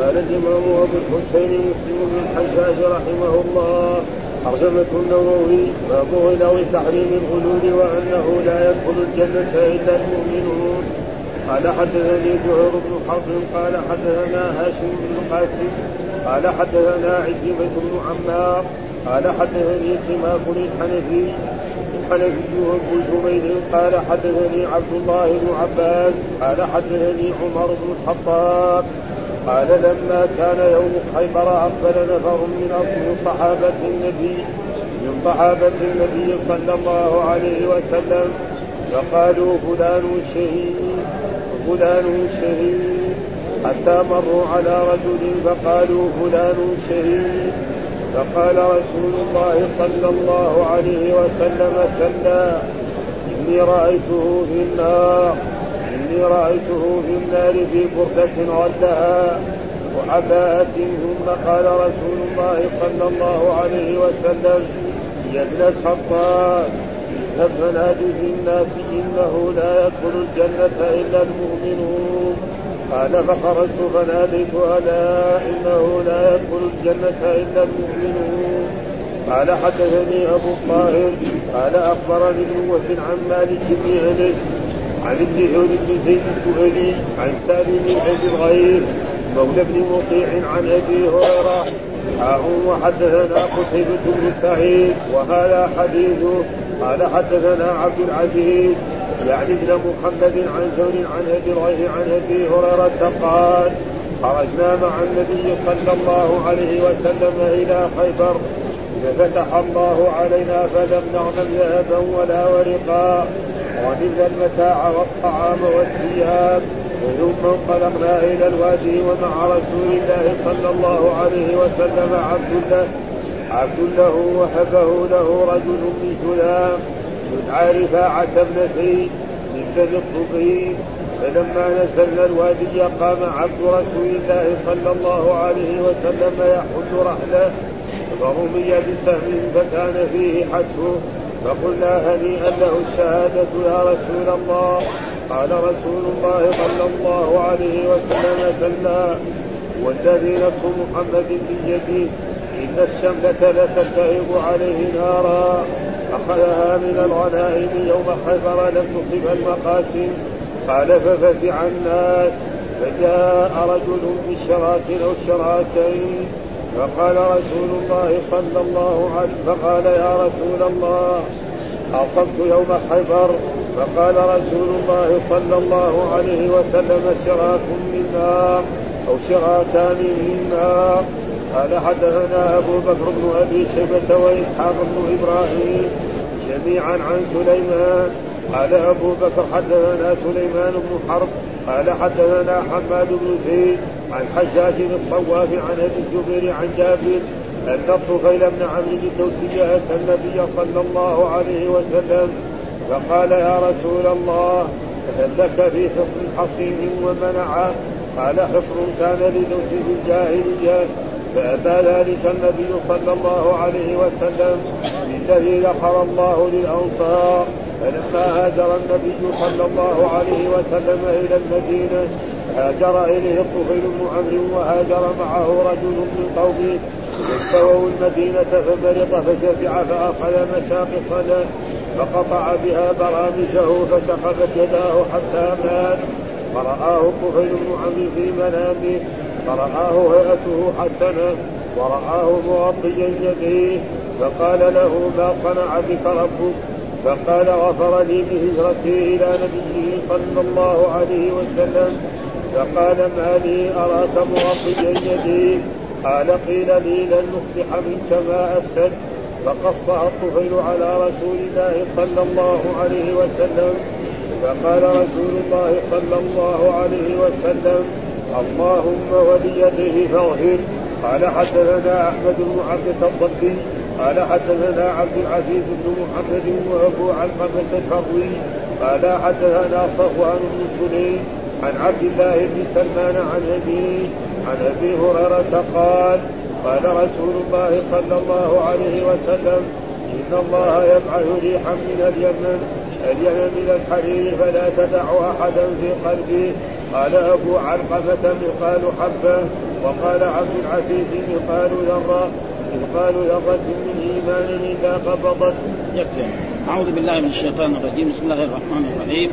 قال الإمام أبو الحسين مسلم بن الحجاج رحمه الله ترجمة النووي باب غلو تحريم الغلول وأنه لا يدخل الجنة إلا المؤمنون. قال حدثني زهير بن حرب قال حدثنا هاشم بن القاسم قال حدثنا عزيمة بن عمار قال حدثني سماك الحنفي الحنفي وابن جبير قال حدثني عبد الله بن عباس قال حدثني عمر بن الخطاب قال لما كان يوم خيبر أقبل نفر من أصل صحابة النبي من صحابة النبي صلى الله عليه وسلم فقالوا فلان شهيد فلان شهيد. حتى مروا على رجل فقالوا فلان شهيد. فقال رسول الله صلى الله عليه وسلم كلا إني رأيته في النار. إني رأيته في النار في بردة غلها وعباءة ثم قال رسول الله صلى الله عليه وسلم يا ابن الخطاب فنادي في الناس إنه لا يدخل الجنة إلا المؤمنون. قال فخرجت فناديت ألا إنه لا يدخل الجنة إلا المؤمنون. قال حدثني أبو الطاهر قال أخبرني وهب عن مالك بن عن ابن حور بن زيد السهلي عن سالم بن ابي الغير مولى بن مطيع عن أبي هريرة. حاهم وحدثنا قتيبة بن سعيد. وهذا حديثه قال حدثنا عبد العزيز يعني ابن محمد عن زون عن أبي الغيث عن أبي هريرة قال خرجنا مع النبي صلى الله عليه وسلم إلى خيبر. ففتح الله علينا فلم نعلم ذهبا ولا ورقا. ونلنا المتاع والطعام والثياب ثم انطلقنا إلى الوادي ومع رسول الله صلى الله عليه وسلم عبد له عبد له وهبه له رجل من سلام يدعى رفاعة بن زيد من بني الطبيب فلما نزلنا الوادي قام عبد رسول الله صلى الله عليه وسلم يحل رحله فرمي بسهم فكان فيه حتفه. فقلنا هنيئا له الشهادة يا رسول الله. قال رسول الله صلى الله عليه وسلم كلا والذي نفس محمد بيده إن الشملة لتلتهب عليه نارا. أخذها من الغنائم يوم خيبر لم تصب المقاسم. قال ففزع الناس. فجاء رجل بشراك أو شراكين. فقال رسول الله صلى الله عليه فقال يا رسول الله أصبت يوم خيبر فقال رسول الله صلى الله عليه وسلم شراك من نار أو شراكان من نار قال حدثنا أبو بكر بن أبي شيبة وإسحاق بن إبراهيم جميعا عن سليمان. قال أبو بكر حدثنا سليمان بن حرب. قال حدثنا حماد بن زيد. عن حجاج الصواف عن ابي الزبير عن جابر أن الطفيل بن عمرو الدوسي اتى النبي صلى الله عليه وسلم فقال يا رسول الله هل لك في حصن حصين ومنع قال حصن كان لدوس في الجاهلية. فأتى ذلك النبي صلى الله عليه وسلم بالذي ذكر الله للأنصار. فلما هاجر النبي صلى الله عليه وسلم إلى المدينة هاجر إليه الطفيل بن عمرو وهاجر معه رجل من قومه. فاستووا المدينة فمرض فشفع فأخذ مشاقص له فقطع بها برامجه فسقطت يداه حتى مات. فرآه الطفيل بن عمرو في منامه. فرآه هيئته حسنة. ورآه مغطيا يديه. فقال له ما صنع بك ربك؟ فقال غفر لي بهجرتي إلى نبيه صلى الله عليه وسلم. فقال ما لي أراك مغطيا يديك؟ قال قيل لي لن نصلح منك ما أفسد. فقصها الطفيل على رسول الله صلى الله عليه وسلم. فقال رسول الله صلى الله عليه وسلم اللهم وليده فاغفر. قال حدثنا أحمد بن عبد الضبي قال حدثنا عبد العزيز بن محمد وأبو علقمة الفروي قال حدثنا صفوان بن سليم. عن عبد الله بن سلمان عن أبي عن أبي هريرة قال قال رسول الله صلى الله عليه وسلم إن الله يبعث ريحا من اليمن اليمن من الحرير فلا تدع أحدا في قلبه قال أبو علقمة مثقال حبة وقال عبد العزيز يقال ذره يقال ذرة من إيمان إذا قبضت. يكفي. أعوذ بالله من الشيطان الرجيم. بسم الله الرحمن الرحيم.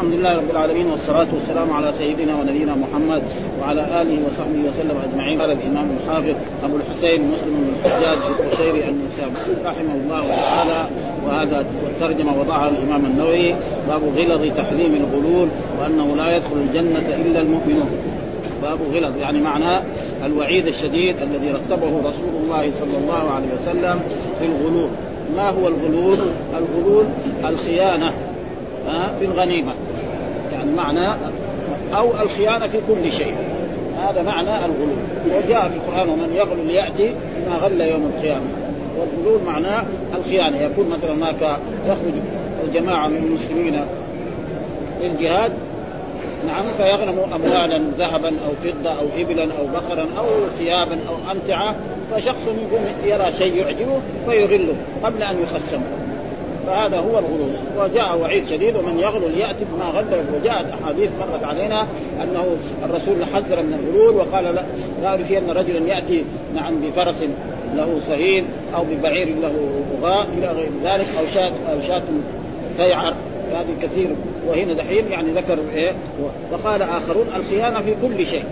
الحمد لله رب العالمين والصلاة والسلام على سيدنا ونبينا محمد وعلى آله وصحبه وسلم أجمعين قال الإمام الحافظ أبو الحسين مسلم بن الحجاج القشيري النسابي رحمه الله تعالى وهذا الترجمة وضعها الإمام النووي باب غلظ تحريم الغلول وأنه لا يدخل الجنة إلا المؤمنون باب غلظ يعني معناه الوعيد الشديد الذي رتبه رسول الله صلى الله عليه وسلم في الغلول ما هو الغلول؟ الغلول الخيانة في الغنيمة يعني معنى أو الخيانة في كل شيء. هذا معنى الغلول وجاء في القرآن ومن يغلل يأتي بما غل يوم القيامة. والغلول معناه الخيانة. يكون مثلا هناك يخرج جماعة من المسلمين للجهاد نعم فيغنموا اموالا ذهبا أو فضة أو ابلا أو بقرا أو ثيابا أو أمتعة فشخص يقوم يرى شيء يعجبه فيغله قبل أن يخسمه فهذا هو الغلول وجاء وعيد شديد ومن يغلل ياتي بما غل وجاءت أحاديث مرت علينا أنه الرسول حذر من الغلول وقال لا لا ان رجلا يأتي نعم بفرس له سهيل أو ببعير له بغاء إلى غير ذلك أو شاة أو شاة تيعر. هذه كثير. وهنا دحين يعني ذكر إيه؟ وقال آخرون الخيانة في كل شيء.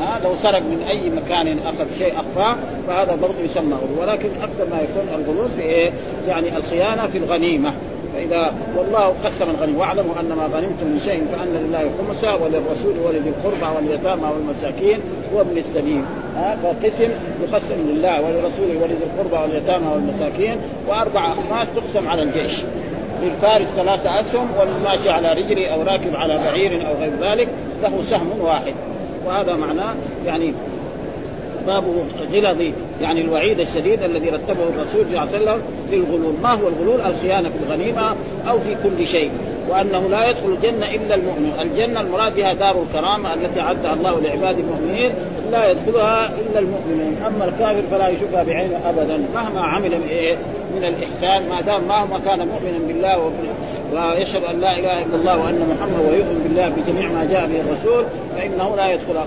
ها لو سرق من أي مكان اخذ شيء أخفاه فهذا برضه يسمى غلو. ولكن أكثر ما يكون الغلو في إيه؟ يعني الخيانة في الغنيمة. فإذا والله قسم الغنيمة. واعلموا ان ما غنمتم من شيء فأن لله خمسة وللرسول ولذي القربى واليتامى والمساكين وابن السبيل. ها فقسم يقسم لله ولرسوله ولذي القربى واليتامى والمساكين وأربع اخماس تقسم على الجيش. للفارس ثلاثة أسهم والماشي على رجله أو راكب على بعير أو غير ذلك له سهم واحد. وهذا معناه يعني باب غلظ يعني الوعيد الشديد الذي رتبه الرسول صلى الله عليه وسلم في الغلول، ما هو الغلول؟ الخيانة في الغنيمة أو في كل شيء، وأنه لا يدخل الجنة إلا المؤمن، الجنة المراد بها دار الكرامة التي أعدها الله لعباد المؤمنين لا يدخلها إلا المؤمنون، أما الكافر فلا يشوفها بعينه ابدا. مهما عمل من؟ من الإحسان ما دام مهما كان مؤمنا بالله ويشهد أن لا إله إلا الله وأن محمد ويؤمن بالله بجميع ما جاء به الرسول فإنه لا يدخلها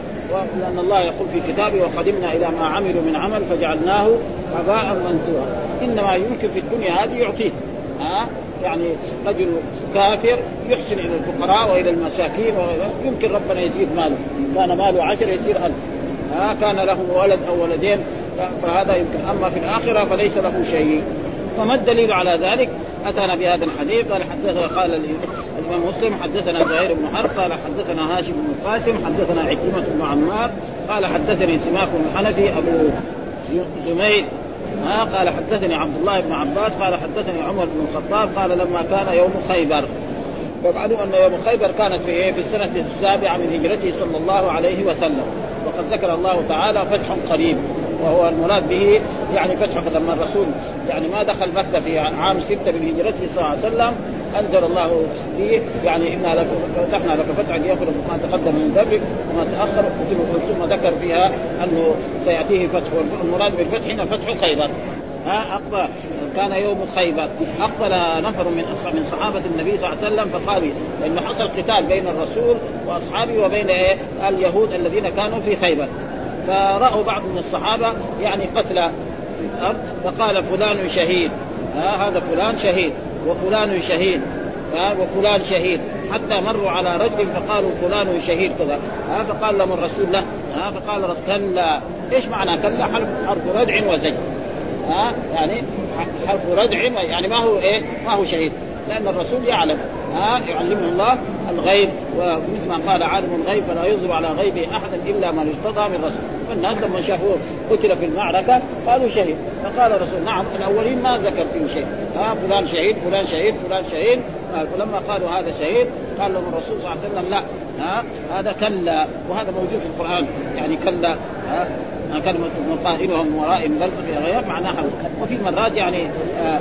لأن الله يقول في كتابه وقدمنا إلى ما عملوا من عمل فجعلناه هباء منثورا. إنما يمكن في الدنيا هذه يعطيه. ها؟ يعني رجل كافر يحسن إلى الفقراء وإلى المساكين يمكن ربنا يزيد ماله. كان ماله عشر يصير ألف. ها؟ كان له ولد أو ولدين فهذا يمكن. أما في الآخرة فليس له شيء. فما الدليل على ذلك؟ أتانا بهذا الحديث قال حدثنا قال الإمام مسلم حدثنا زهير بن حرب قال حدثنا هاشم بن القاسم حدثنا عكرمة بن عمار قال حدثني سماك بن حنفي أبو زميل ها قال حدثني عبد الله بن عباس قال حدثني عمر بن الخطاب قال لما كان يوم خيبر. ومعلوم أن يوم خيبر كانت في إيه؟ في السنة السابعة من هجرته صلى الله عليه وسلم. وقد ذكر الله تعالى فتح قريب. وهو المراد به يعني فتح لما الرسول. يعني ما دخل مكة في عام ستة من هجرته صلى الله عليه وسلم. أنزل الله فيه. يعني إنا لك فتحنا لك فتحا يغفر ما تقدم من ذنبك وما تأخر. ثم ذكر فيها أنه سيأتيه فتح والمراد بالفتح هنا فتح خيبر. ها أقبل. كان يوم خيبر. أقبل نفر من من صحابة النبي صلى الله عليه وسلم فقالوا انه حصل قتال بين الرسول وأصحابه وبين إيه؟ اليهود الذين كانوا في خيبر. فراوا بعض من الصحابه يعني قتلى في الأرض فقال فلان شهيد. ها هذا فلان شهيد وفلان شهيد ها وفلان شهيد. حتى مروا على رجل فقالوا فلان شهيد كذا. ها فقال لهم الرسول لا. ها فقال كلا. إيش معنى كلا؟ حرف حرف ردع وزج. ها يعني حرف ردع يعني ما هو إيه؟ ما هو شهيد. لأن الرسول يعلم. ها يعلمه الله الغيب ومثل ما قال عالم الغيب فلا يظهر على غيبه احدا إلا من ارتضى من رسول. فالناس لما شافوه قتل في المعركة قالوا شهيد. فقال الرسول نعم الأولين ما ذكر فيه شيء. ها فلان شهيد فلان شهيد فلان شهيد. فلما قالوا هذا شهيد قال لهم الرسول صلى الله عليه وسلم لا. ها هذا كلا. وهذا موجود في القرآن. يعني كلا. ها كلمة قائلها من ورائهم بل غير معناها وفي مرات يعني آه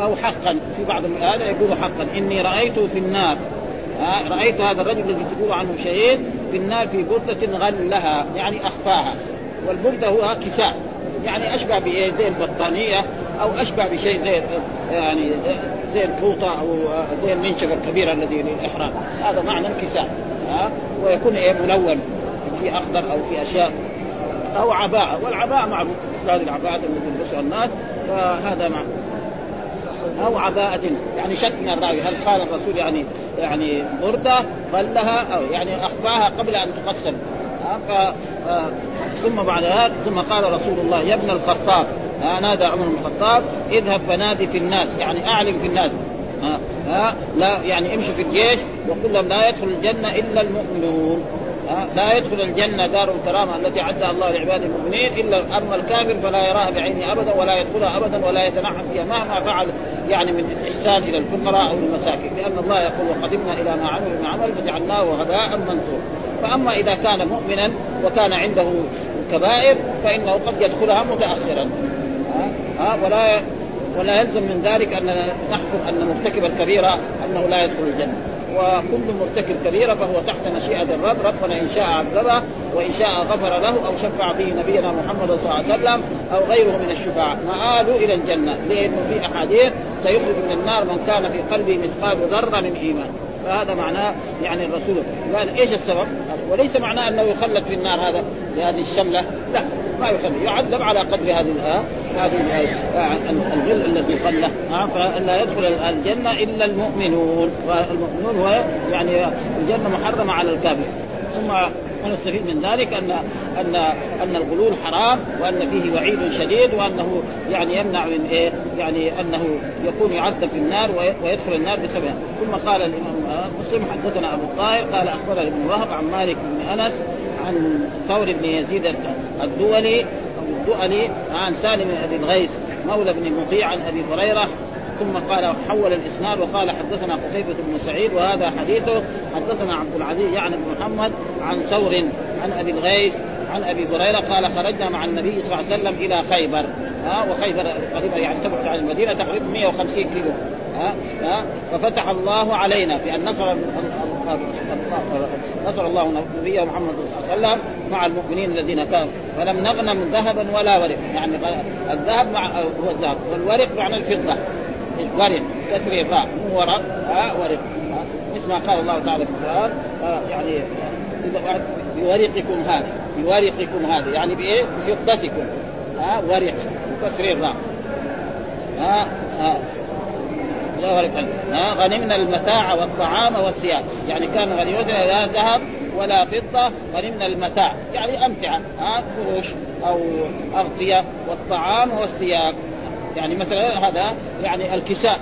أو حقا. في بعض هذا يقول حقا. إني رأيته في النار. آه رأيت هذا الرجل الذي تقول عنه شهيد في النار في بردة غلها يعني أخفاها. والبردة هو كساء. يعني أشبه بإيه؟ زي البطانية أو أشبه بشيء زي يعني زي الفوطه أو زي المنشف الكبير الذي للإحرام. هذا معنى الكساء. ها ويكون إيه؟ ملون. في أخضر أو في أشياء. أو عباءة. والعباءة معروف. مثل هذه العباءة التي يلبسها الناس. فهذا مع أو عباءة يعني شك من الراوي هل قال الرسول يعني يعني بردة غلها أو يعني أخفاها قبل أن تقسم. ثم بعد هذا ثم قال رسول الله يا ابن الخطاب. نادى عمر بن الخطاب اذهب فنادي في الناس. يعني أعلم في الناس. ها لا يعني امشي في الجيش وقل لهم لا يدخل الجنة إلا المؤمنون. لا يدخل الجنة دار الكرامة التي عدها الله لعباده المؤمنين إلا أما الكافر فلا يراها بعينه أبدا ولا يدخلها أبدا ولا يتنعم فيها مهما فعل يعني من إحسان إلى الفقراء أو المساكين لأن الله يقول وقدمنا إلى ما عملوا من عمل فجعلناه هباء منثورا. فأما إذا كان مؤمنا وكان عنده كبائر فإنه قد يدخلها متأخرا. ها ولا ولا يلزم من ذلك أن نحكم أن مرتكب الكبيرة أنه لا يدخل الجنة. وكل مرتكب كبيرة فهو تحت مشيئة الرب. ربنا إن شاء عذبه وإن شاء غفر له أو شفع فيه نبينا محمد صلى الله عليه وسلم أو غيره من الشفعاء مآله إلى الجنة. لأنه في أحاديث سيخرج من النار من كان في قلبه مثقال ذرة من إيمان. فهذا معناه يعني الرسول. قال إيش السبب؟ وليس معناه أنه يخلد في النار هذا بهذه الشملة، لا. ما يخلد يعذب على قدر هذه هذه الغل الذي قلة فلا يدخل الجنة إلا المؤمنون والمؤمنون هو يعني الجنة محرمة على الكافر ثم ونستفيد من ذلك أن أن أن الغلول حرام وأن فيه وعيد شديد وأنه يعني يمنع من إيه؟ يعني أنه يكون يعذب في النار ويدخل النار بسببها، ثم قال الإمام مسلم حدثنا أبو الطاهر قال أخبرنا ابن وهب عن مالك بن أنس عن ثور بن يزيد الدولي الدؤلي عن سالم بن أبي الغيث مولى بن مطيع عن أبي هريرة ثم قال حول الإسناد وقال حدثنا قتيبة بن سعيد وهذا حديثه حدثنا عبد العزيز يعني بن محمد عن ثور عن أبي الغيث عن أبي هريرة قال خرجنا مع النبي صلى الله عليه وسلم إلى خيبر ها وخيبر قريبا يعني تبعد عن المدينة تقريبا 150 كيلو ها ها ففتح الله علينا بأن نصر نصر الله نبيه محمد صلى الله عليه وسلم مع المؤمنين الذين كانوا. فلم نغنم ذهبا ولا ورق. يعني الذهب مع هو الذهب والورق معنى الفضة. ورق كسر الراء مو ورق ورق. مثل ما قال الله تعالى في القرآن يعني بورقكم هذا بورقكم هذا. يعني بإيه؟ بفضتكم. ها ورق وكسر الراء ها. ها؟ ها غنمنا المتاع والطعام والثياب. يعني كان غنيمتنا لا ذهب ولا فضة غنمنا المتاع. يعني أمتعة. ها؟ فروش أو أغطية والطعام والثياب. يعني مثلا هذا يعني الكساء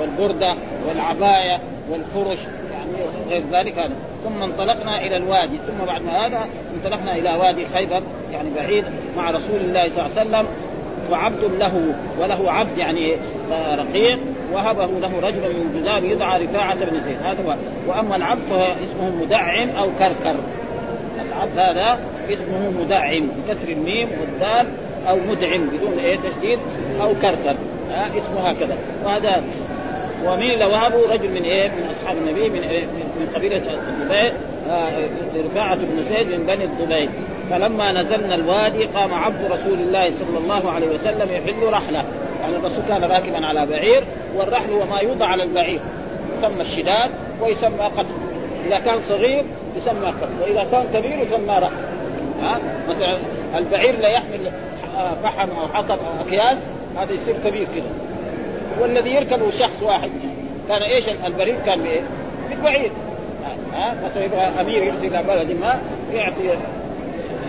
والبردة والعباية والفرش يعني غير ذلك هذا. ثم انطلقنا إلى الوادي. ثم بعد هذا انطلقنا إلى وادي خيبر يعني بعيد مع رسول الله صلى الله عليه وسلم. وعبد له وله عبد يعني رقيق وهبه له رجل من جذام يدعى رفاعة بن زيد. هذا هو. وأما العبد فهو اسمه مدعم أو كركر. العبد هذا اسمه مدعم بكسر الميم والدال أو مدعم بدون إيه؟ تشديد أو كركر. آه اسمه هكذا. وهذا ومين اللي وهبه رجل من إيه؟ من أصحاب النبي من إيه؟ من قبيلة الضبيع آه رفاعة بن زيد من بني الضبيع فلما نزلنا الوادي قام عبد رسول الله صلى الله عليه وسلم يحل رحله. يعني الرسول كان راكبا على بعير والرحل هو ما يوضع على البعير. يسمى الشداد ويسمى قتل إذا كان صغير يسمى قتل وإذا كان كبير يسمى رحل. ها؟ مثلا البعير لا يحمل فحم أو حطب أو أكياس هذا يصير كبير كذا والذي يركبه شخص واحد. كان إيش؟ البريد كان بإيه؟ بالبعير. ها؟ مثلا يبغى أمير يرسل إلى بلد ما يعطي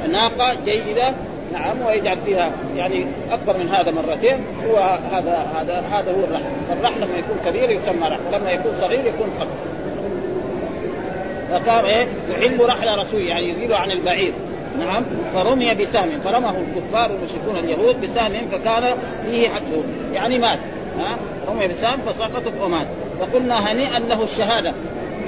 ناقة جيدة نعم ويجعل فيها يعني أكبر من هذا مرتين. هو هذا هذا هذا هو الرحل، الرحل لما يكون كبير يسمى رحل، ولما يكون صغير يكون قبل. فكان إيه؟ يحل رحل رسول يعني يزيل عن البعير، نعم فرمي بسهم. فرمه الكفار والمشركون اليهود بسهم فكان فيه حتفه يعني مات. ها؟ رمي بسهم فسقطت ومات. فقلنا هنيئا له الشهادة.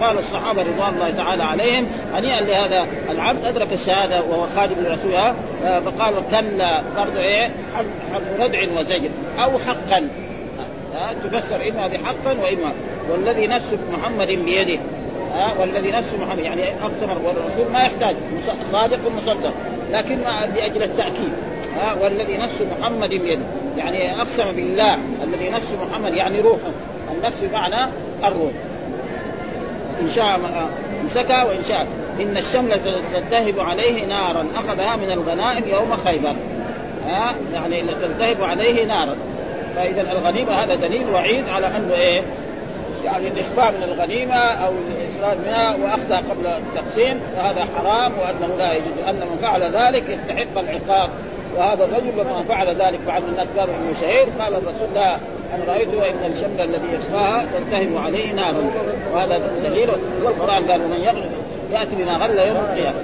قال الصحابة رضوان الله تعالى عليهم هنيئا لهذا العبد أدرك الشهادة وهو خادم لرسولها. فقالوا كلا برضه إيه؟ حرف ردع وزجر أو حقا. تفسر إما بحقا وإما والذي نفس محمد بيده. ها والذي نفس محمد يعني اقسم والرسول ما يحتاج صادق مصدق لكن ما لأجل التأكيد. ها والذي نفس محمد بيده. يعني أقسم بالله الذي نفس محمد يعني روحه النفس بمعنى الروح. إن شاء امسكها وإن شاء إن الشمله تلتهب عليه نارا. أخذها من الغنائم يوم خيبر. ها يعني تلتهب عليه نارا. فإذا الغنيمة هذا دليل وعيد على أنه إيه؟ يعني الإخفاء من الغنيمة أو الاصرار منها وأخذها قبل التقسيم. فهذا حرام وأنه لا يجوز. أن من فعل ذلك يستحق العقاب. وهذا الرجل لما فعل ذلك بعض الناس قالوا إنه شهيد. قال الرسول لا أنا رايته ان الشمل الذي يخفاها تلتهب عليه نار. وهذا دليل. والقرآن قال من يغلب يأتي بما غل يوم القيامة.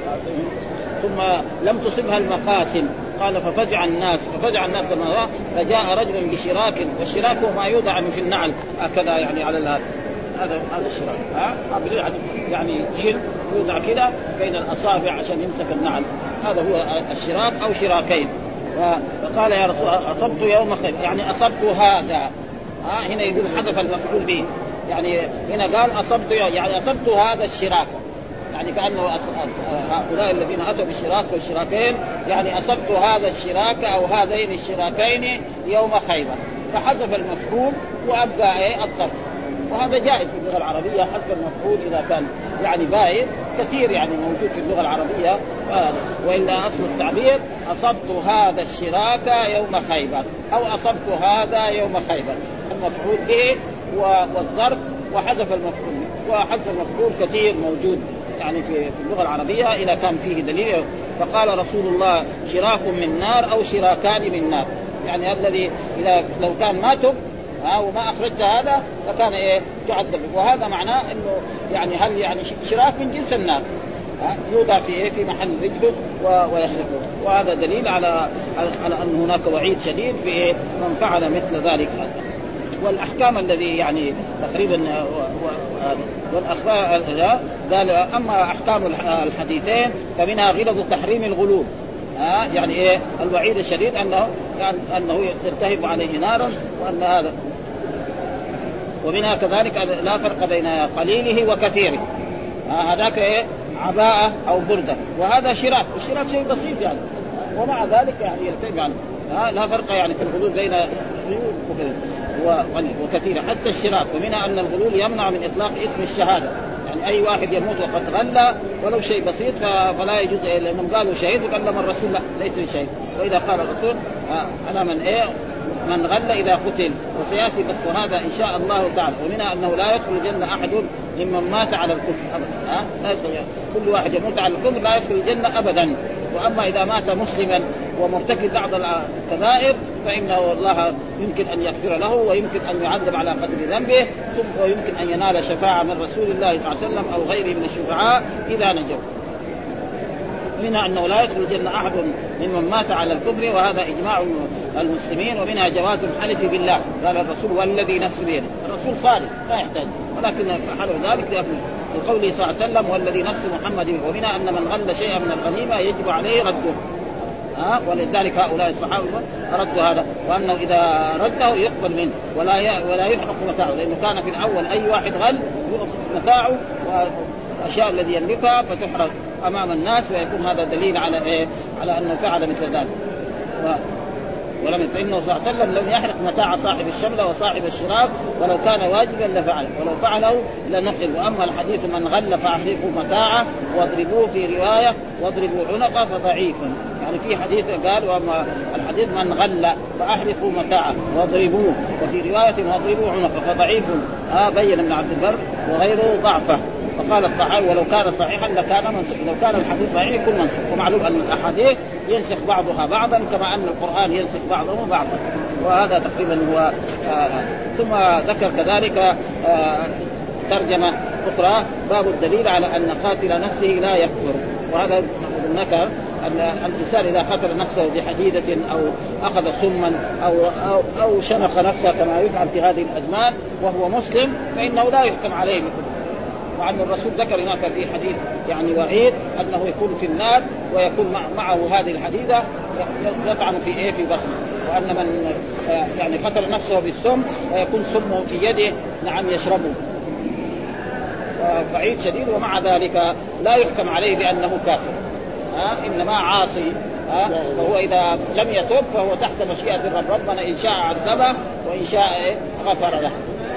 ثم لم تصبها المقاسم. قال ففزع الناس. ففزع الناس لما فجاء رجل بشراك. والشراك هو ما يوضع في النعل. هكذا يعني على هذا هذا هذا الشراك. ها؟ يعني جلد يوضع كذا بين الأصابع عشان يمسك النعل. هذا هو الشراك أو شراكين. فقال يا رسول الله أصبت يوم خير. يعني أصبت هذا. ها هنا يقول حذف المفعول به. يعني هنا قال أصبت يعني أصبت هذا الشراك. يعني كأنه هؤلاء الذين أتوا بالشراك والشراكين يعني أصبت هذا الشراك أو هذين الشراكين يوم خيبر. فحذف المفعول وأبقى إيه الصرف وهذا جائز في اللغة العربية حذف المفعول إذا كان يعني باين كثير يعني موجود في اللغة العربية وإلا أصل التعبير أصبت هذا الشراك يوم خيبر أو أصبت هذا يوم خيبر. المفعول به والظرف وحذف المفعول وحذف المفعول كثير موجود يعني في اللغة العربية إذا كان فيه دليل. فقال رسول الله شراك من نار أو شراكان من نار. يعني الذي اذا لو كان ما تب ها وما أخرجت هذا فكان إيه تعذب. وهذا معناه إنه يعني هل يعني شراك من جنس النار. يوضع في إيه في محل رجله ويخلقه وهذا دليل على على أن هناك وعيد شديد في إيه من فعل مثل ذلك والأحكام الذي يعني تقريبا والأخبار قال أما أحكام الحديثين فمنها غلظ تحريم الغلول يعني إيه الوعيد الشديد انه يعني أنه تلتهب عليه نارا وأن هذا ومنها كذلك لا فرق بين قليله وكثيره. هذاك إيه؟ عباءة أو بردة. وهذا شراك. الشراك شيء بسيط يعني. ومع ذلك يعني يلتهب عنه لا فرق يعني في الغلول بين وكثيرة حتى الشراك ومنها أن الغلول يمنع من إطلاق اسم الشهادة. يعني أي واحد يموت وقد غلى ولو شيء بسيط فلا يجوز. لأنهم قالوا شهيد لما الرسول لا ليس بشهيد وإذا قال الرسول أنا من إيه؟ من غل إذا قتل. وسيأتي بس هذا إن شاء الله تعالى. ومنها أنه لا يدخل الجنة أحد ممن مات على الكفر. ابدا. ها؟ كل واحد يموت على الكفر لا يدخل الجنة ابدا. وأما إذا مات مسلما ومرتكب بعض الكبائر فإنه الله يمكن أن يغفر له ويمكن أن يعذب على قدر ذنبه ويمكن أن ينال شفاعة من رسول الله صلى الله عليه وسلم أو غيره من الشفعاء إذا نجوا. منها أنه لا يدخل الجنة أحد ممن مات على الكفر وهذا إجماع المسلمين ومنها جواز الحلف بالله. قال الرسول والذي نفس بيده. الرسول صادق لا يحتاج. ولكن فعلوا ذلك لقوله صلى الله عليه وسلم والذي نفس محمد. ومنها أن من غل شيئا من الغنيمة يجب عليه رده. ها؟ ولذلك هؤلاء الصحابة ردوا هذا. وأنه إذا رده يقبل منه ولا ولا يحرق متاعه. لأنه كان في الأول أي واحد غل يؤخذ متاعه والاشياء الذي يملكها فتحرق. أمام الناس ويكون هذا دليل على إيه؟ على أنه فعل مثل ذلك. ولم فإنه صلى الله عليه وسلم لم يحرق متاع صاحب الشمله وصاحب الشراب ولو كان واجبا لفعله. ولو فعله لنقل. وأما الحديث من غل فأحرقوا متاعه واضربوه في رواية واضربوا عنقه فضعيف. يعني في حديث قال وأما الحديث من غل فأحرقوا متاعه واضربوه. وفي رواية واضربوا عنقه فضعيف. آه بين ابن عبد البر وغيره ضعفه. فقال الطحاوي ولو كان صحيحا لكان منسوخ لو كان الحديث صحيح يكون منسوخ ومعلوم أن الأحاديث ينسخ بعضها بعضا كما أن القرآن ينسخ بعضه بعضا. وهذا تقريبا هو آه ثم ذكر كذلك آه ترجمة أخرى باب الدليل على أن قاتل نفسه لا يكفر. وهذا ذكر أن الإنسان إذا قتل نفسه بحديدة أو أخذ سما أو أو أو شنق نفسه كما يفعل في هذه الأزمان وهو مسلم فإنه لا يحكم عليه بكفر مع ان الرسول ذكر هناك في حديث يعني وعيد أنه يكون في النار ويكون معه هذه الحديدة يطعن في إيه؟ في بطنه. وأن من يعني قتل نفسه بالسم ويكون سمه في يده نعم يشربه. بعيد شديد ومع ذلك لا يحكم عليه بأنه كافر. ها إنما عاصي. ها فهو إذا لم يتب فهو تحت مشيئة الرب ربنا إن شاء عذبه وإن شاء غفر له.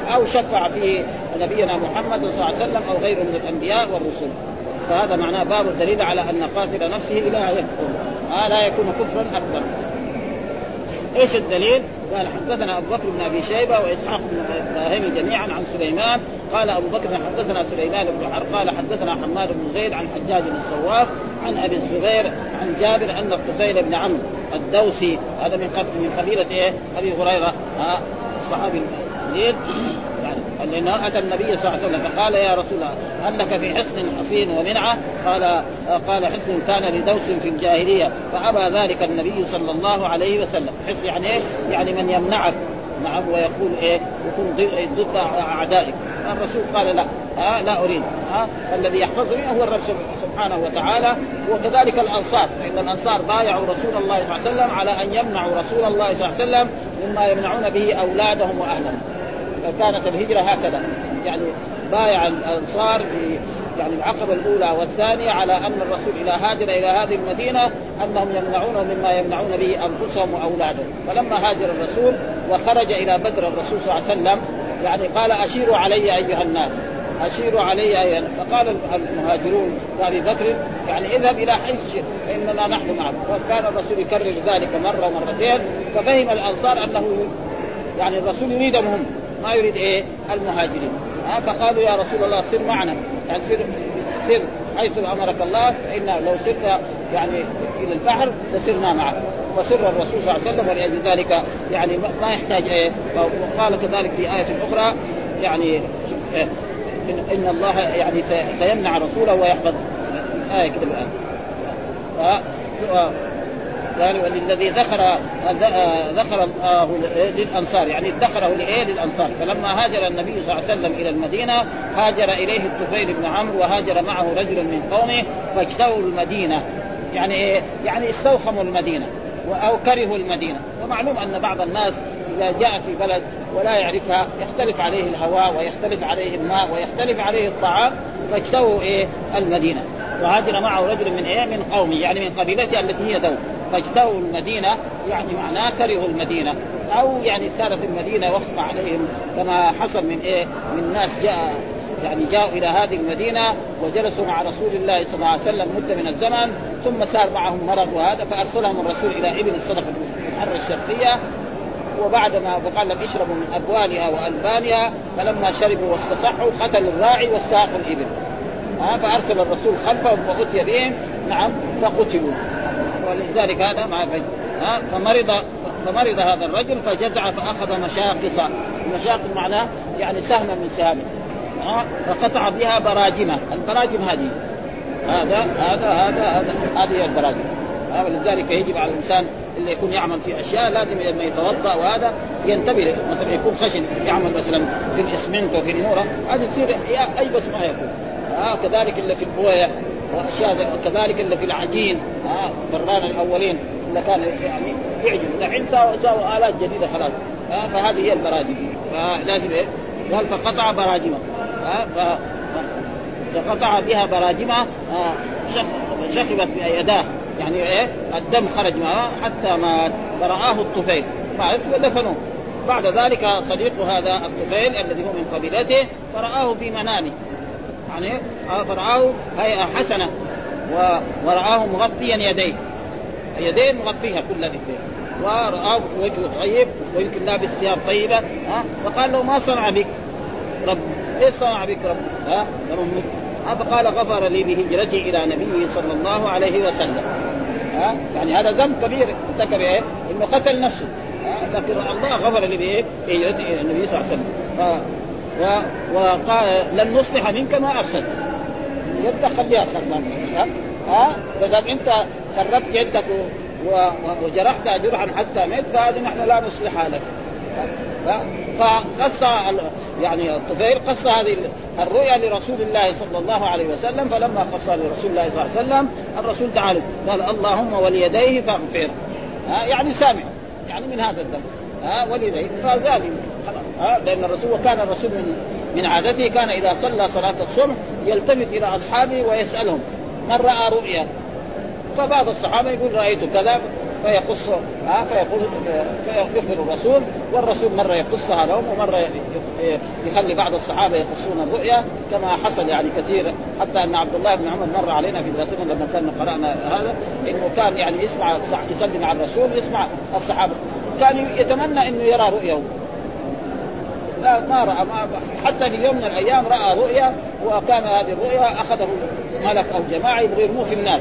أو شفع فيه نبينا محمد صلى الله عليه وسلم أو غيره من الأنبياء والرسل. فهذا معناه باب الدليل على أن قاتل نفسه لا يكفر. آه لا يكون كفرا أكبر. إيش الدليل؟ قال حدثنا أبو بكر بن أبي شيبة وإسحاق بن إبراهيم جميعا عن سليمان. قال أبو بكر حدثنا سليمان بن حرب. قال حدثنا حماد بن زيد عن حجاج بن الصواف عن أبي الزبير عن جابر أن الطفيل بن عمرو الدوسي. هذا من من قبيلة إيه؟ أبي هريرة. الصحابي الجليل يعني لأنه أتى النبي صلى الله عليه وسلم فقال يا رسول الله لك في حصن حصين ومنعة؟ قال قال حصن كان لدوس في الجاهلية فأبى ذلك النبي صلى الله عليه وسلم، حصن يعني إيه؟ يعني من يمنعك نعم ويقول إيه؟ يكون ضد أعدائك، الرسول قال لا ها لا أريد ها الذي يحفظني هو الرب سبحانه وتعالى وكذلك الأنصار فإن الأنصار بايعوا رسول الله صلى الله عليه وسلم على أن يمنعوا رسول الله صلى الله عليه وسلم مما يمنعون به أولادهم وأهلهم كانت الهجرة هكذا. يعني بايع الأنصار في يعني العقبة الأولى والثانية على أن الرسول إذا هاجر إلى هذه المدينة أنهم يمنعونه مما يمنعون به أنفسهم وأولادهم. فلما هاجر الرسول وخرج إلى بدر الرسول صلى الله عليه وسلم يعني قال أشيروا علي أيها الناس. أشيروا علي أيها فقال المهاجرون كأبي بكر يعني اذهب إلى حيث شئت فإننا نحن معك. وكان الرسول يكرر ذلك مرة ومرتين ففهم الأنصار أنه يعني الرسول يريدهم هم. ما يريد إيه؟ المهاجرين. ها فقالوا يا رسول الله سر معنا. يعني سر سر حيث أمرك الله فإن لو سرت يعني إلى البحر لسرنا معك. وسر الرسول صلى الله عليه وسلم ولأجل ذلك يعني ما يحتاج إيه؟ وقال كذلك في آية أخرى يعني إيه إن الله يعني سيمنع رسوله ويحفظ. آية كده الآن. قال وللذي ذخر ذخر الله للأنصار يعني ادخره لإيه؟ للأنصار. فلما هاجر النبي صلى الله عليه وسلم إلى المدينة هاجر إليه الطفيل بن عمرو وهاجر معه رجل من قومه فاجتووا المدينة. يعني إيه؟ يعني استوخموا المدينة أو كرهوا المدينة. ومعلوم أن بعض الناس إذا جاء في بلد ولا يعرفها يختلف عليه الهواء ويختلف عليه الماء ويختلف عليه الطعام فاجتووا إيه؟ المدينة. وهاجر معه رجل من إيه من قومه يعني من قبيلته التي هي دو فاجتووا المدينة يعني معناه كرهوا المدينة. أو يعني صارت المدينة وخف عليهم كما حصل من إيه؟ من ناس جاء يعني جاءوا إلى هذه المدينة وجلسوا مع رسول الله صلى الله عليه وسلم مدة من الزمن ثم صار معهم مرض وهذا فأرسلهم الرسول إلى ابن الصدقه الحره الشرقية. وبعد ما فقال لهم اشربوا من أبوالها وألبانها فلما شربوا واستصحوا قتلوا الراعي واستاقوا الإبل. ها فارسل الرسول خلفهم وأتي بهم. نعم فقتلوا. ولذلك هذا ما ها فمرض فمرض هذا الرجل فجزع فأخذ مشاقص. مشاقص معناه يعني سهما من سهامه ها فقطع بها براجمه. البراجم هذه. هذا هذا هذا هذا هذه البراجم. ولذلك يجب على الإنسان اللي يكون يعمل في أشياء لازم لما يتوضأ وهذا ينتبه مثلا يكون خشن يعمل مثلا في الإسمنت وفي النورة. هذه تصير أي بس ما يكون. آه كذلك اللي في البوية وأشياء كذلك اللي في العجين آه فران الأولين اللي كان يعني يعجب دحين ساووا آلات جديدة خلاص. آه فهذه هي البراجم فلازم إيه؟ قال فقطع براجمه. آه ف... فقطع بها براجمه آه شخبت بيداه يعني إيه؟ الدم خرج معه حتى مات فرآه الطفيل. ودفنوه بعد ذلك صديق هذا الطفيل الذي هو من قبيلته فرآه في منامه. يعني فرآه هيئة حسنة ورآه مغطيا يديه. يديه مغطيها كل الاثنين ورآه وجهه طيب ويمكن لابس ثياب طيبة ها؟ فقال له ما صنع بك؟ رب إيش صنع بك رب؟ ها؟ فقال غفر لي بهجرتي إلى نبيه صلى الله عليه وسلم. ها؟ يعني هذا ذنب كبير. ارتكب إيه؟ إنه قتل نفسه. لكن الله غفر لي؟ بهجرتي إلى النبي صلى الله عليه وسلم. وقال لن نصلح منك ما افسد يدك خليها ها؟ ها؟ فاذا أنت خربت يدك. وجرحت جرحا حتى ميت فهذه نحن لا نصلحها لك. فقص يعني الطفيل قص هذه الرؤيا لرسول الله صلى الله عليه وسلم فلما قصها لرسول الله صلى الله عليه وسلم الرسول تعالى قال اللهم وليديه فاغفر. يعني سامع يعني من هذا الذنب ها؟ وليديه. فذلك خلاص ها؟ لأن الرسول وكان الرسول من من عادته كان إذا صلى صلاة الصبح يلتفت إلى أصحابه ويسألهم من رأى رؤيا؟ فبعض الصحابة يقول رأيت كذا فيقص ها؟ فيقول فيخبر الرسول والرسول مرة يقصها لهم ومرة يخلي بعض الصحابة يقصون الرؤيا كما حصل يعني كثير حتى أن عبد الله بن عمر مر علينا في دراستنا لما كنا قرأنا هذا إنه كان يعني يسمع يصلي مع الرسول يسمع الصحابة كان يتمنى إنه يرى رؤيه ما رأى ما حتى في يوم من الأيام رأى رؤيا وكان هذه الرؤيا اخذه ملك أو جماعة يبغى يرموه في النار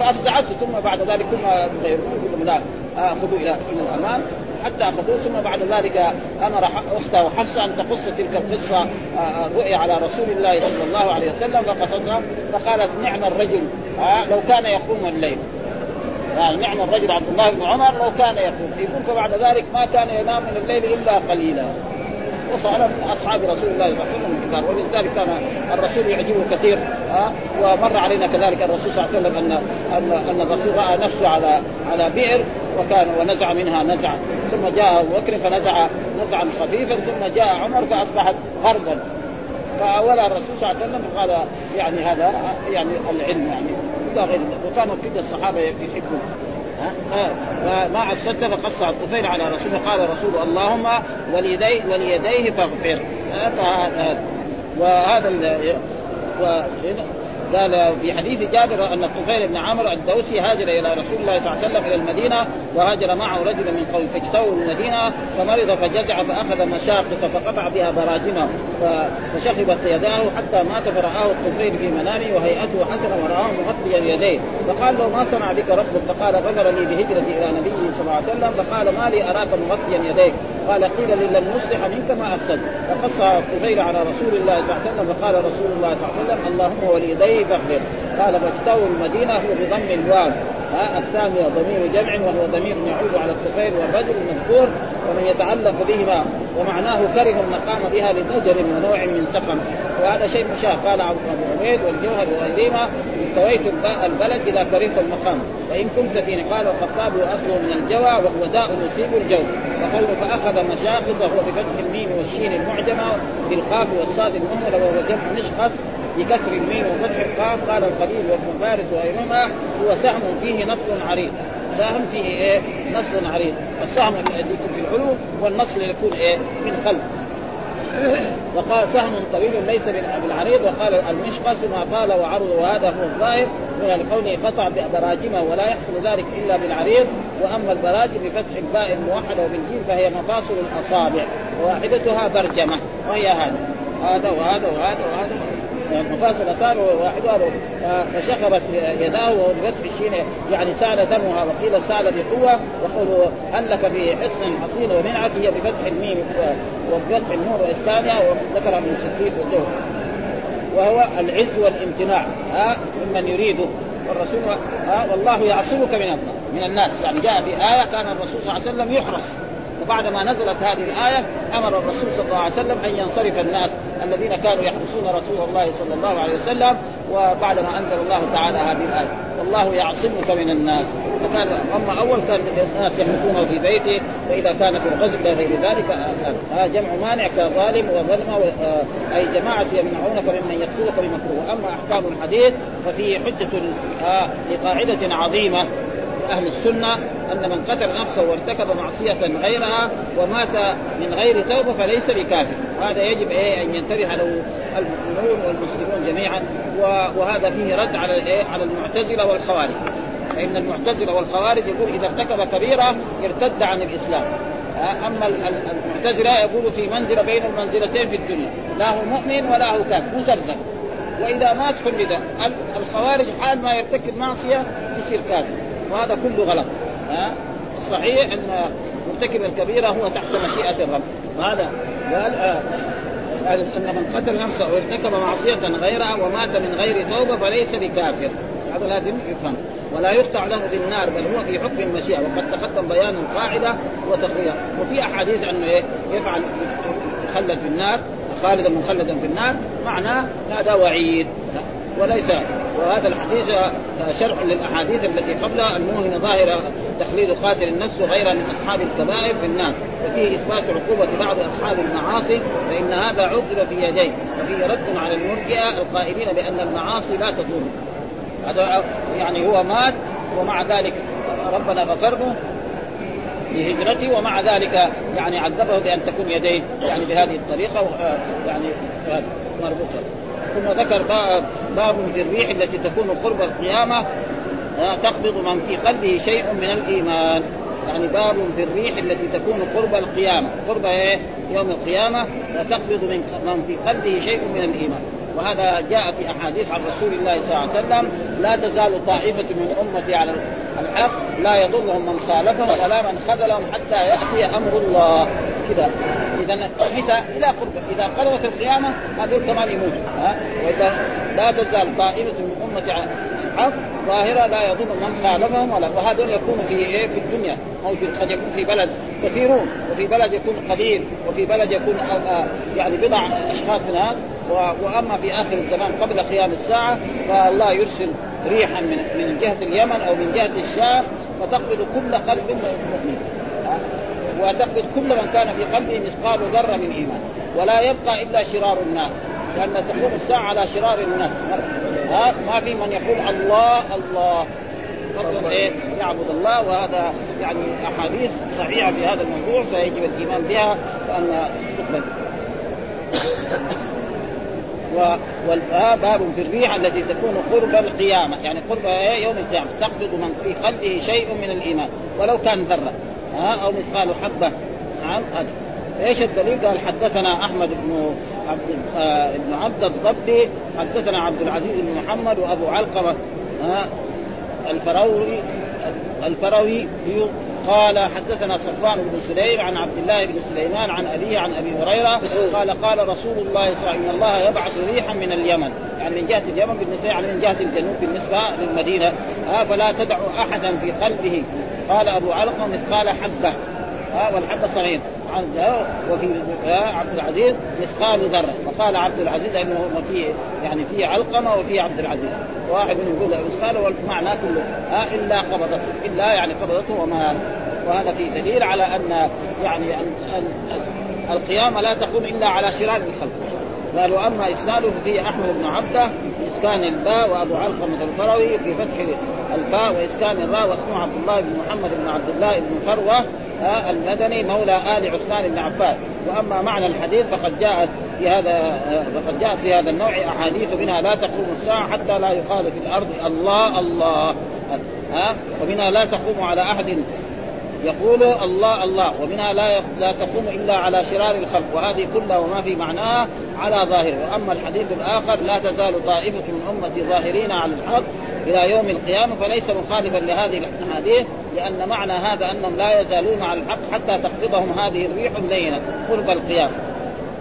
فأفزعته ثم بعد ذلك ثم يرموه لا خذوا إلى إلى الامام حتى أخذوه ثم بعد ذلك أمر أخته حفصة أن تقص تلك القصة الرؤيا على رسول الله صلى الله عليه وسلم فقصصها فقالت نعم الرجل لو كان يقوم الليل. يعني نعم الرجل عبد الله بن عمر لو كان يقوم يقول فبعد ذلك ما كان ينام من الليل إلا قليلا. وصار من أصحاب رسول الله صلى الله عليه وسلم الكبار ولذلك كان الرسول يعجبه كثير ها؟ ومر علينا كذلك الرسول صلى الله عليه وسلم ان ان أن الرسول رأى نفسه على على بئر وكان ونزع منها نزع. ثم جاء أبو بكر فنزع نزعا خفيفا ثم جاء عمر فاصبحت غربا فاولى الرسول صلى الله عليه وسلم قال يعني هذا يعني العلم يعني. إلى غير وكانوا كل الصحابة يحبون ما أفسدت فقص الطفيل على رسوله قال رسول اللهم وليديه وليديه فاغفر. وهذا قال في حديث جابر أن الطفيل بن عمرو الدوسي هاجر إلى رسول الله صلى الله عليه وسلم إلى المدينة وهاجر معه رجل من قوم فاجتووا المدينة فمرض فجزع فأخذ مشاقص فقطع بها براجمه فشخبت يداه حتى مات فرآه الطفيل في منامه وهيئته حسنه ورآه مغطيا يديه. فقال له ما صنع بك ربك؟ فقال غفر لي بهجرتي إلى نبيه صلى الله عليه وسلم. فقال ما لي أراك مغطيا يديك؟ قال قيل لي لن نصلح منك ما افسد فقص الطفيل على رسول الله صلى الله عليه وسلم فقال رسول الله صلى الله عليه وسلم اللهم وليديه فاغفر قال فاجتووا المدينة هو بضم الواو. الثانية ضمير جمع وهو ضمير يعود على الطفيل والرجل المذكور ومن يتعلق بهما ومعناه كره المقام بها لزجر ونوع من سقم. وهذا شيء مشاع قال ابو عبيد والجوهر وغيرهما استويت البلد إذا كرهت المقام. وان كنت في قال الخطاب واصله من الجوى وهو داء يصيب الجو وقوله فأخذ مشاخص هو بفتح الميم والشين المعجمة بالقاف والصاد المهملة وهو جمع مشخص بكسر الميم وفتح القاف قال الخليل وابن فارس وغيرهما هو سهم فيه نصل عريض. سهم فيه إيه؟ نصل عريض. السهم الذي يكون في العلو والنصل يكون إيه؟ من خلف وقال سهم طويل ليس بالعريض وقال المشقص ما طال وعرض وهذا هو الظاهر. من كونه قطع براجمه ولا يحصل ذلك إلا بالعريض. وأما البراجم بفتح الباء الموحدة وبالجيم فهي مفاصل الأصابع وواحدتها برجمة وهي هذا هذا وهذا وهذا وهذا. مفاصل صار واحدها فشخبت يداه وبفتح الشين يعني سال دمها وقيل سال بقوة وقوله هل لك في حصن حصين ومنعة؟ هي بفتح الميم وبفتح النون واسكانها وذكر ابن السكيت والجوهري وهو العز والامتناع ها ممن يريده والرسول ها والله يعصمك من من الناس. يعني جاء في آية كان الرسول صلى الله عليه وسلم يحرس وبعدما نزلت هذه الآية أمر الرسول صلى الله عليه وسلم أن ينصرف الناس الذين كانوا يحرسون رسول الله صلى الله عليه وسلم وبعدما أنزل الله تعالى هذه الآية والله يعصمك من الناس. فكان أما أول كان الناس يحرسونه في بيته وإذا كان في الغزو إلى غير ذلك هذا جمع مانع كظالم وظلم أي جماعة يمنعونك ممن يقصدك بمكروه. أما أحكام الحديث ففيه حجة لقاعدة عظيمة. أهل السنة أن من قتل نفسه وارتكب معصية غيرها ومات من غير توبة فليس بكافر. وهذا يجب إيه أن ينتبه له المؤمنون والمسلمون جميعا وهذا فيه رد على الإيه؟ على المعتزلة والخوارج. فإن المعتزلة والخوارج يقول إذا ارتكب كبيرة ارتد عن الإسلام. أما المعتزلة يقول في منزلة بين المنزلتين في الدنيا لا هو مؤمن ولا هو كافر مزبزب وإذا مات خلد الخوارج حال ما يرتكب معصية يصير كافر. وهذا كله غلط. ها؟ الصحيح أن مرتكب الكبيرة هو تحت مشيئة الرب. وهذا قال آه أن من قتل نفسه وارتكب معصية غيرها ومات من غير توبة فليس بكافر. هذا لازم يفهم. ولا يقطع له بالنار بل هو في حكم المشيئة. وقد تقدم بيان القاعده وتقريرها وفي أحاديث أنه إيه يفعل يخلد في النار خالدا مخلدا في النار معناه هذا وعيد. وليس وهذا الحديث شرح للأحاديث التي قبلها الموهن ظاهر تخليد قاتل النفس غير من أصحاب الكبائر في النار. وفيه إثبات عقوبة بعض أصحاب المعاصي فإن هذا عقب في يديه. وفيه رد على المرجئة القائلين بأن المعاصي لا تضر هذا يعني هو مات ومع ذلك ربنا غفر له لهجرته ومع ذلك يعني عذبه بأن تكون يديه يعني بهذه الطريقة يعني مربوطة. ثم ذكر باب في الريح التي تكون قرب القيامة تقبض من في قلبه شيء من الإيمان. يعني باب في الريح التي تكون قرب القيامة. قرب إيه؟ يوم القيامة. تقبض من من في قلبه شيء من الإيمان. وهذا جاء في أحاديث عن رسول الله صلى الله عليه وسلم لا تزال طائفة من أمتي على الحق لا يضرهم من خالفهم ولا من خذلهم حتى يأتي أمر الله. كذا. اذا متى إلى قرب إذا قربت القيامة هذول كمان يموتوا ها؟ وإذا لا تزال طائفة من أمتي على الحق ظاهرة لا يضر من خالفهم ولا وهذول يكون في إيه؟ في الدنيا. أو في قد يكون في بلد كثيرون. وفي بلد يكون قليل وفي بلد يكون يعني بضع أشخاص من هذا وأما في آخر الزمان قبل قيام الساعة فالله يرسل ريحا من من جهة اليمن أو من جهة الشام فتقبض كل قلب مؤمن. وتقبض كل من كان في قلبه مثقال ذرة من إيمان. ولا يبقى إلا شرار الناس. لأن تقوم الساعة على شرار الناس. ها ما في من يقول الله الله. فضلا إيه؟ يعبد الله وهذا يعني أحاديث صحيحة في هذا الموضوع فيجب الإيمان بها وان تقبل وباب في الريح التي تكون قرب القيامة. يعني قرب يوم القيامة. تقبض من في قلبه شيء من الإيمان. ولو كان ذرة. ها؟ أو مثقال حبة. نعم إيش الدليل؟ قال حدثنا أحمد بن عبد آه بن عبد الضبي حدثنا عبد العزيز بن محمد وأبو علقمة. آه الفروي قال حدثنا صفوان بن سليم عن عبد الله بن سليمان عن أبيه عن أبي هريرة قال قال رسول الله صلى الله عليه وسلم إن الله يبعث ريحا من اليمن يعني من جهة اليمن بالنسبة يعني من جهة الجنوب بالنسبة للمدينة ها فلا تدع أحدا في قلبه. قال أبو علقم مثقال حبة ها والحبة صغير عن وفي عبد العزيز مثقال ذرة. وقال عبد العزيز إنه في يعني في علقمة وفي عبد العزيز. واحد يقول مثقال والمعنى كله ها إلا قبضته إلا يعني قبضته وما وهذا في دليل على أن يعني أن القيامة لا تقوم إلا على شرار الخلق. قالوا أما إسناده ففيه أحمد بن عبده باسكان الباء وأبو علقمة الفروي في فتح الباء وإسكان الراء واسمه عبد الله بن محمد بن عبد الله بن فروة المدني مولى آل عثمان بن عفان وأما معنى الحديث فقد جاءت في هذا فقد جاءت في هذا النوع أحاديث منها لا تقوم الساعة حتى لا يقال في الأرض. الله الله ها ومنها لا تقوم على أحد يقول الله الله ومنها لا لا تقوم إلا على شرار الخلق وهذه كلها وما في معناها على ظاهره. وأما الحديث الآخر لا تزال طائفة من أمتي ظاهرين على الحق إلى يوم القيامة فليس مخالفا لهذه الأحاديث لأن معنى هذا أنهم لا يزالون على الحق حتى تقبضهم هذه الريح اللينة قرب القيامة.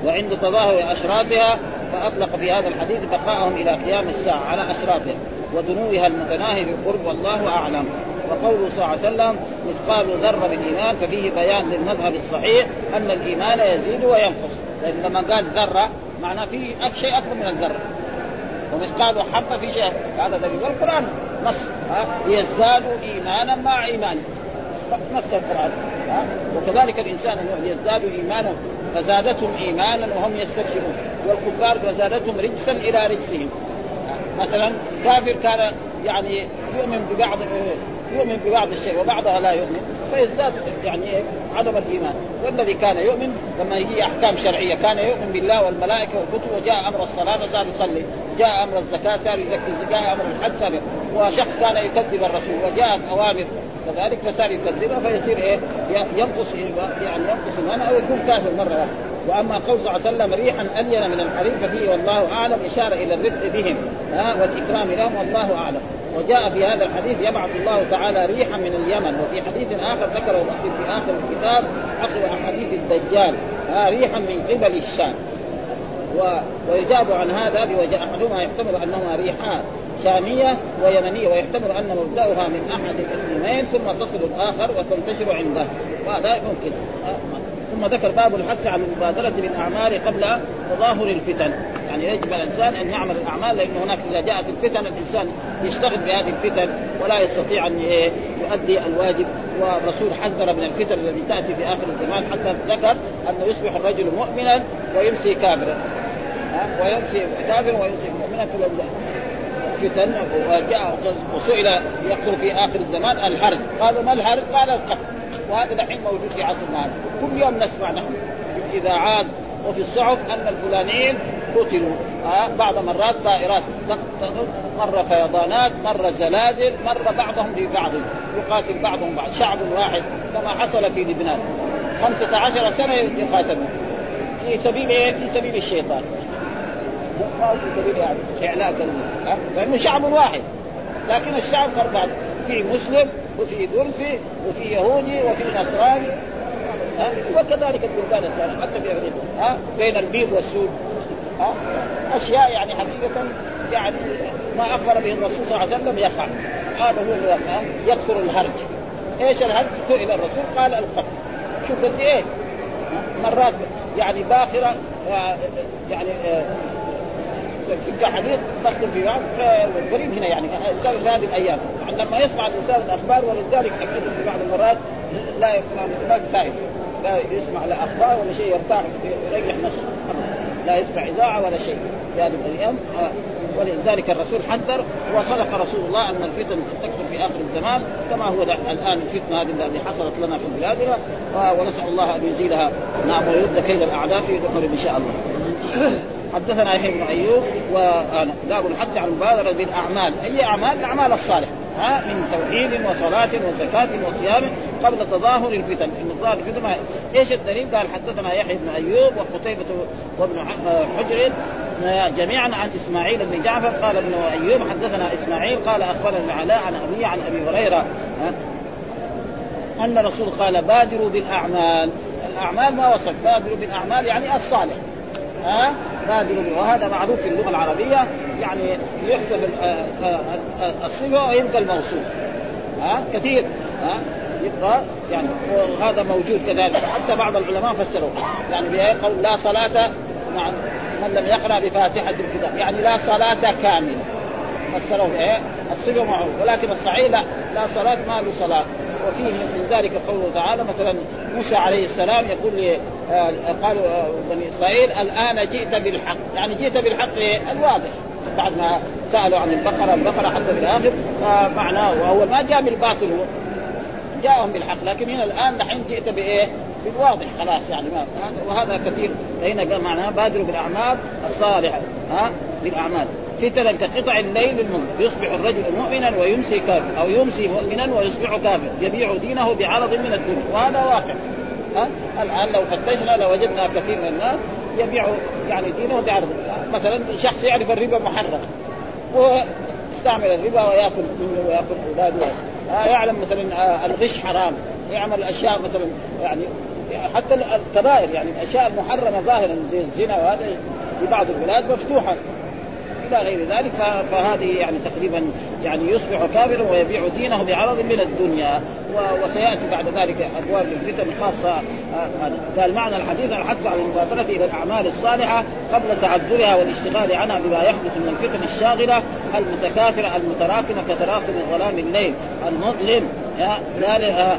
وعند تظاهر أشرافها فأطلق في هذا الحديث بقاءهم إلى قيام الساعة على أشرافها ودنوها المتناهي بالقرب والله أعلم. وقوله صلى الله عليه وسلم مثقال ذرة من الايمان ففيه بيان للمذهب الصحيح أن الإيمان يزيد وينقص. لأن لما قال ذرة معناه في شيء أكبر من الذرة. ومثقال حبة في شيء. هذا دليل والقران نص. ليزدادوا إيمانا مع إيمان. نص القرآن؟ وكذلك الإنسان يزداد إيمانا فزادتهم إيمانا وهم يستبشرون والكفار فزادتهم رجسا إلى رجسهم. مثلا كافر كان يعني يؤمن ببعض يؤمن ببعض الشيء وبعضها لا يؤمن فيزداد يعني عدم الإيمان. والذي كان يؤمن لما يجي أحكام شرعية كان يؤمن بالله والملائكة والكتب وجاء أمر الصلاة فصار يصلي. جاء أمر الزكاة صار يزكي جاء أمر الحج صار وشخص كان يكذب الرسول وجاءت أوامر كذلك فصار يكذبها فيصير إيه؟ ينقص يعني ينقص الايمان أو يكون كافر مرة واحدة. وأما قول صلى الله عليه وسلم ريحا الين من الحرير ففيه والله أعلم إشارة إلى الرفق بهم. ها والإكرام لهم والله أعلم. وجاء في هذا الحديث يبعث الله تعالى ريحا من اليمن وفي حديث آخر ذكره مسلم في آخر الكتاب عقب حديث الدجال ها ريحا من قبل الشام. و... ويجاب عن هذا بوجه أحدهما يحتمل أنهما ريحان شامية ويمنية ويحتمل أن مبدأها من أحد الاثنين ثم تصل الآخر وتنتشر عنده. وهذا ممكن ثم ذكر باب الحث على المبادرة بالأعمال قبل تظاهر الفتن. يعني يجب الإنسان أن يعمل الأعمال لأن هناك إذا جاءت الفتن الإنسان يشتغل بهذه الفتن ولا يستطيع أن يؤدي الواجب. والرسول حذر من الفتن التي تأتي في آخر الزمان حتى ذكر أنه يصبح الرجل مؤمنا ويمسي كافرا. ويمسي كافرا ويمسي مؤمنا في فتن وجاء وسئل يقول في آخر الزمان الحرب قالوا ما الحرب؟ قال القتل. وهذا دحين موجود في عصرنا هذا. كل يوم نسمع نحن في الاذاعات وفي الصحف أن الفلانيين قتلوا آه بعض مرات طائرات. مرة فيضانات مرة زلازل مرة بعضهم لبعض يقاتل بعضهم بعض. شعب واحد كما حصل في لبنان. خمسة عشر سنة يقاتلون في سبيل إيه؟ في سبيل الشيطان. في سبيل يعني إعلاء كلمه لأنه شعب واحد. لكن الشعب خربان في مسلم وفي درزي وفي يهودي وفي نصراني. ها؟ وكذلك البلدان الثانية حتى في ها؟ بين البيض والسود. أشياء يعني حقيقة يعني ما أخبر به الرسول صلى الله عليه وسلم يقع هذا هو يكثر الهرج. إيش الهرج؟ سئل الرسول قال القتل. شوف قد إيه؟ مرات يعني باخرة يعني سكه حديد تخطر في بعض فالقريب هنا يعني في هذه الأيام. لما يسمع الإنسان الأخبار ولذلك حقيقة في بعض المرات لا ما فائده لا يسمع لا أخبار ولا شيء يرتاح يريح نفسه. لا يسمع إذاعة ولا شيء. في هذه الأيام ولذلك الرسول حذر وصدق رسول الله أن الفتن تكثر في آخر الزمان كما هو الآن الفتنة هذه التي حصلت لنا في بلادنا. ونسأل الله أن يزيلها نعم ويرد كيد الأعداء في دخول إن شاء الله. حدثنا يحيى بن أيوب وباب الحث على المبادره بالأعمال، أي أعمال؟ الأعمال الصالحة. ها من توحيد وصلاة وزكاة وصيام قبل تظاهر الفتن، إن تظاهر الفتن إيش الدليل؟ قال حدثنا يحيى بن أيوب وقتيبة وابن حجر جميعا عن إسماعيل بن جعفر. قال ابن أيوب حدثنا إسماعيل قال أخبرنا علاء عن أبي عن أبي هريرة أن الرسول قال بادروا بالأعمال. الأعمال ما وصف بادروا بالأعمال يعني الصالح ها بادروا وهذا معروف في اللغة العربية يعني يحذف الصفة ويبقى الموصول ها كثير. ها يبقى يعني وهذا موجود كذلك. حتى بعض العلماء فسروا يعني بقول لا صلاة مع من لم يقرأ بفاتحة الكتاب. يعني لا صلاة كاملة. فسروا إيه الصفة معه ولكن الصحيح لا لا صلاة ما له صلاة. وفيه من ذلك قوله تعالى مثلا موسى عليه السلام يقول آه قالوا آه بني إسرائيل الآن جئت بالحق. يعني جئت بالحق؟ الواضح. بعد ما سألوا عن البقرة البقرة حتى في الآخر فمعناه وهو ما جاء بالباطل هو جاءهم بالحق. لكن هنا الآن دحين جئت بإيه؟ بالواضح. خلاص يعني ما وهذا كثير. هنا قال معناه بادروا بالأعمال الصالحة. ها بالأعمال. فتنا كقطع الليل المظلم يصبح الرجل مؤمنا ويمسي كافر أو يمسي مؤمنا ويصبح كافر. يبيع دينه بعرض من الدنيا. وهذا واقع. الآن لو فتشنا لوجدنا كثير من الناس يبيع يعني دينه بعرض. مثلا شخص يعرف الربا محرم ويستعمل الربا ويأكل منه ويأكل أولاده. يعلم مثلا الغش حرام. يعمل أشياء مثلا يعني حتى الكبائر يعني الاشياء المحرمه ظاهرا زي الزنا وهذا في بعض البلاد مفتوحة. إلى غير ذلك فهذه يعني تقريبا يعني يصبح كافرا ويبيع دينه بعرض من الدنيا وسيأتي بعد ذلك أبواب الفتن خاصة قال معنى الحديث الحث على المبادرة إلى الأعمال الصالحة قبل تعذرها والاشتغال عنها بما يحدث من الفتن الشاغلة المتكاثرة المتراكمة كتراكم ظلام الليل المظلم لا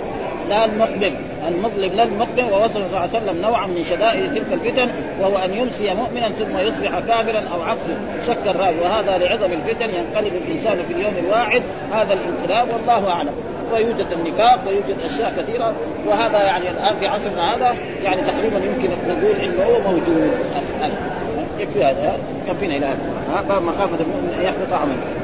لا المقبل المظلم لا المقبل ووصف صلى الله عليه وسلم نوعا من شدائد تلك الفتن وهو أن يمسي مؤمنا ثم يصبح كافرا أو عكسه شك الراوي وهذا لعظم الفتن ينقلب الإنسان في اليوم الواحد. هذا الانقلاب والله أعلم. ويوجد النفاق ويوجد أشياء كثيرة. وهذا يعني الآن في عصرنا هذا يعني تقريبا يمكن نقول إنه هو موجود. يكفي هذا؟ يكفينا إلى هذا. مخافة المؤمن أن يحبط عمله.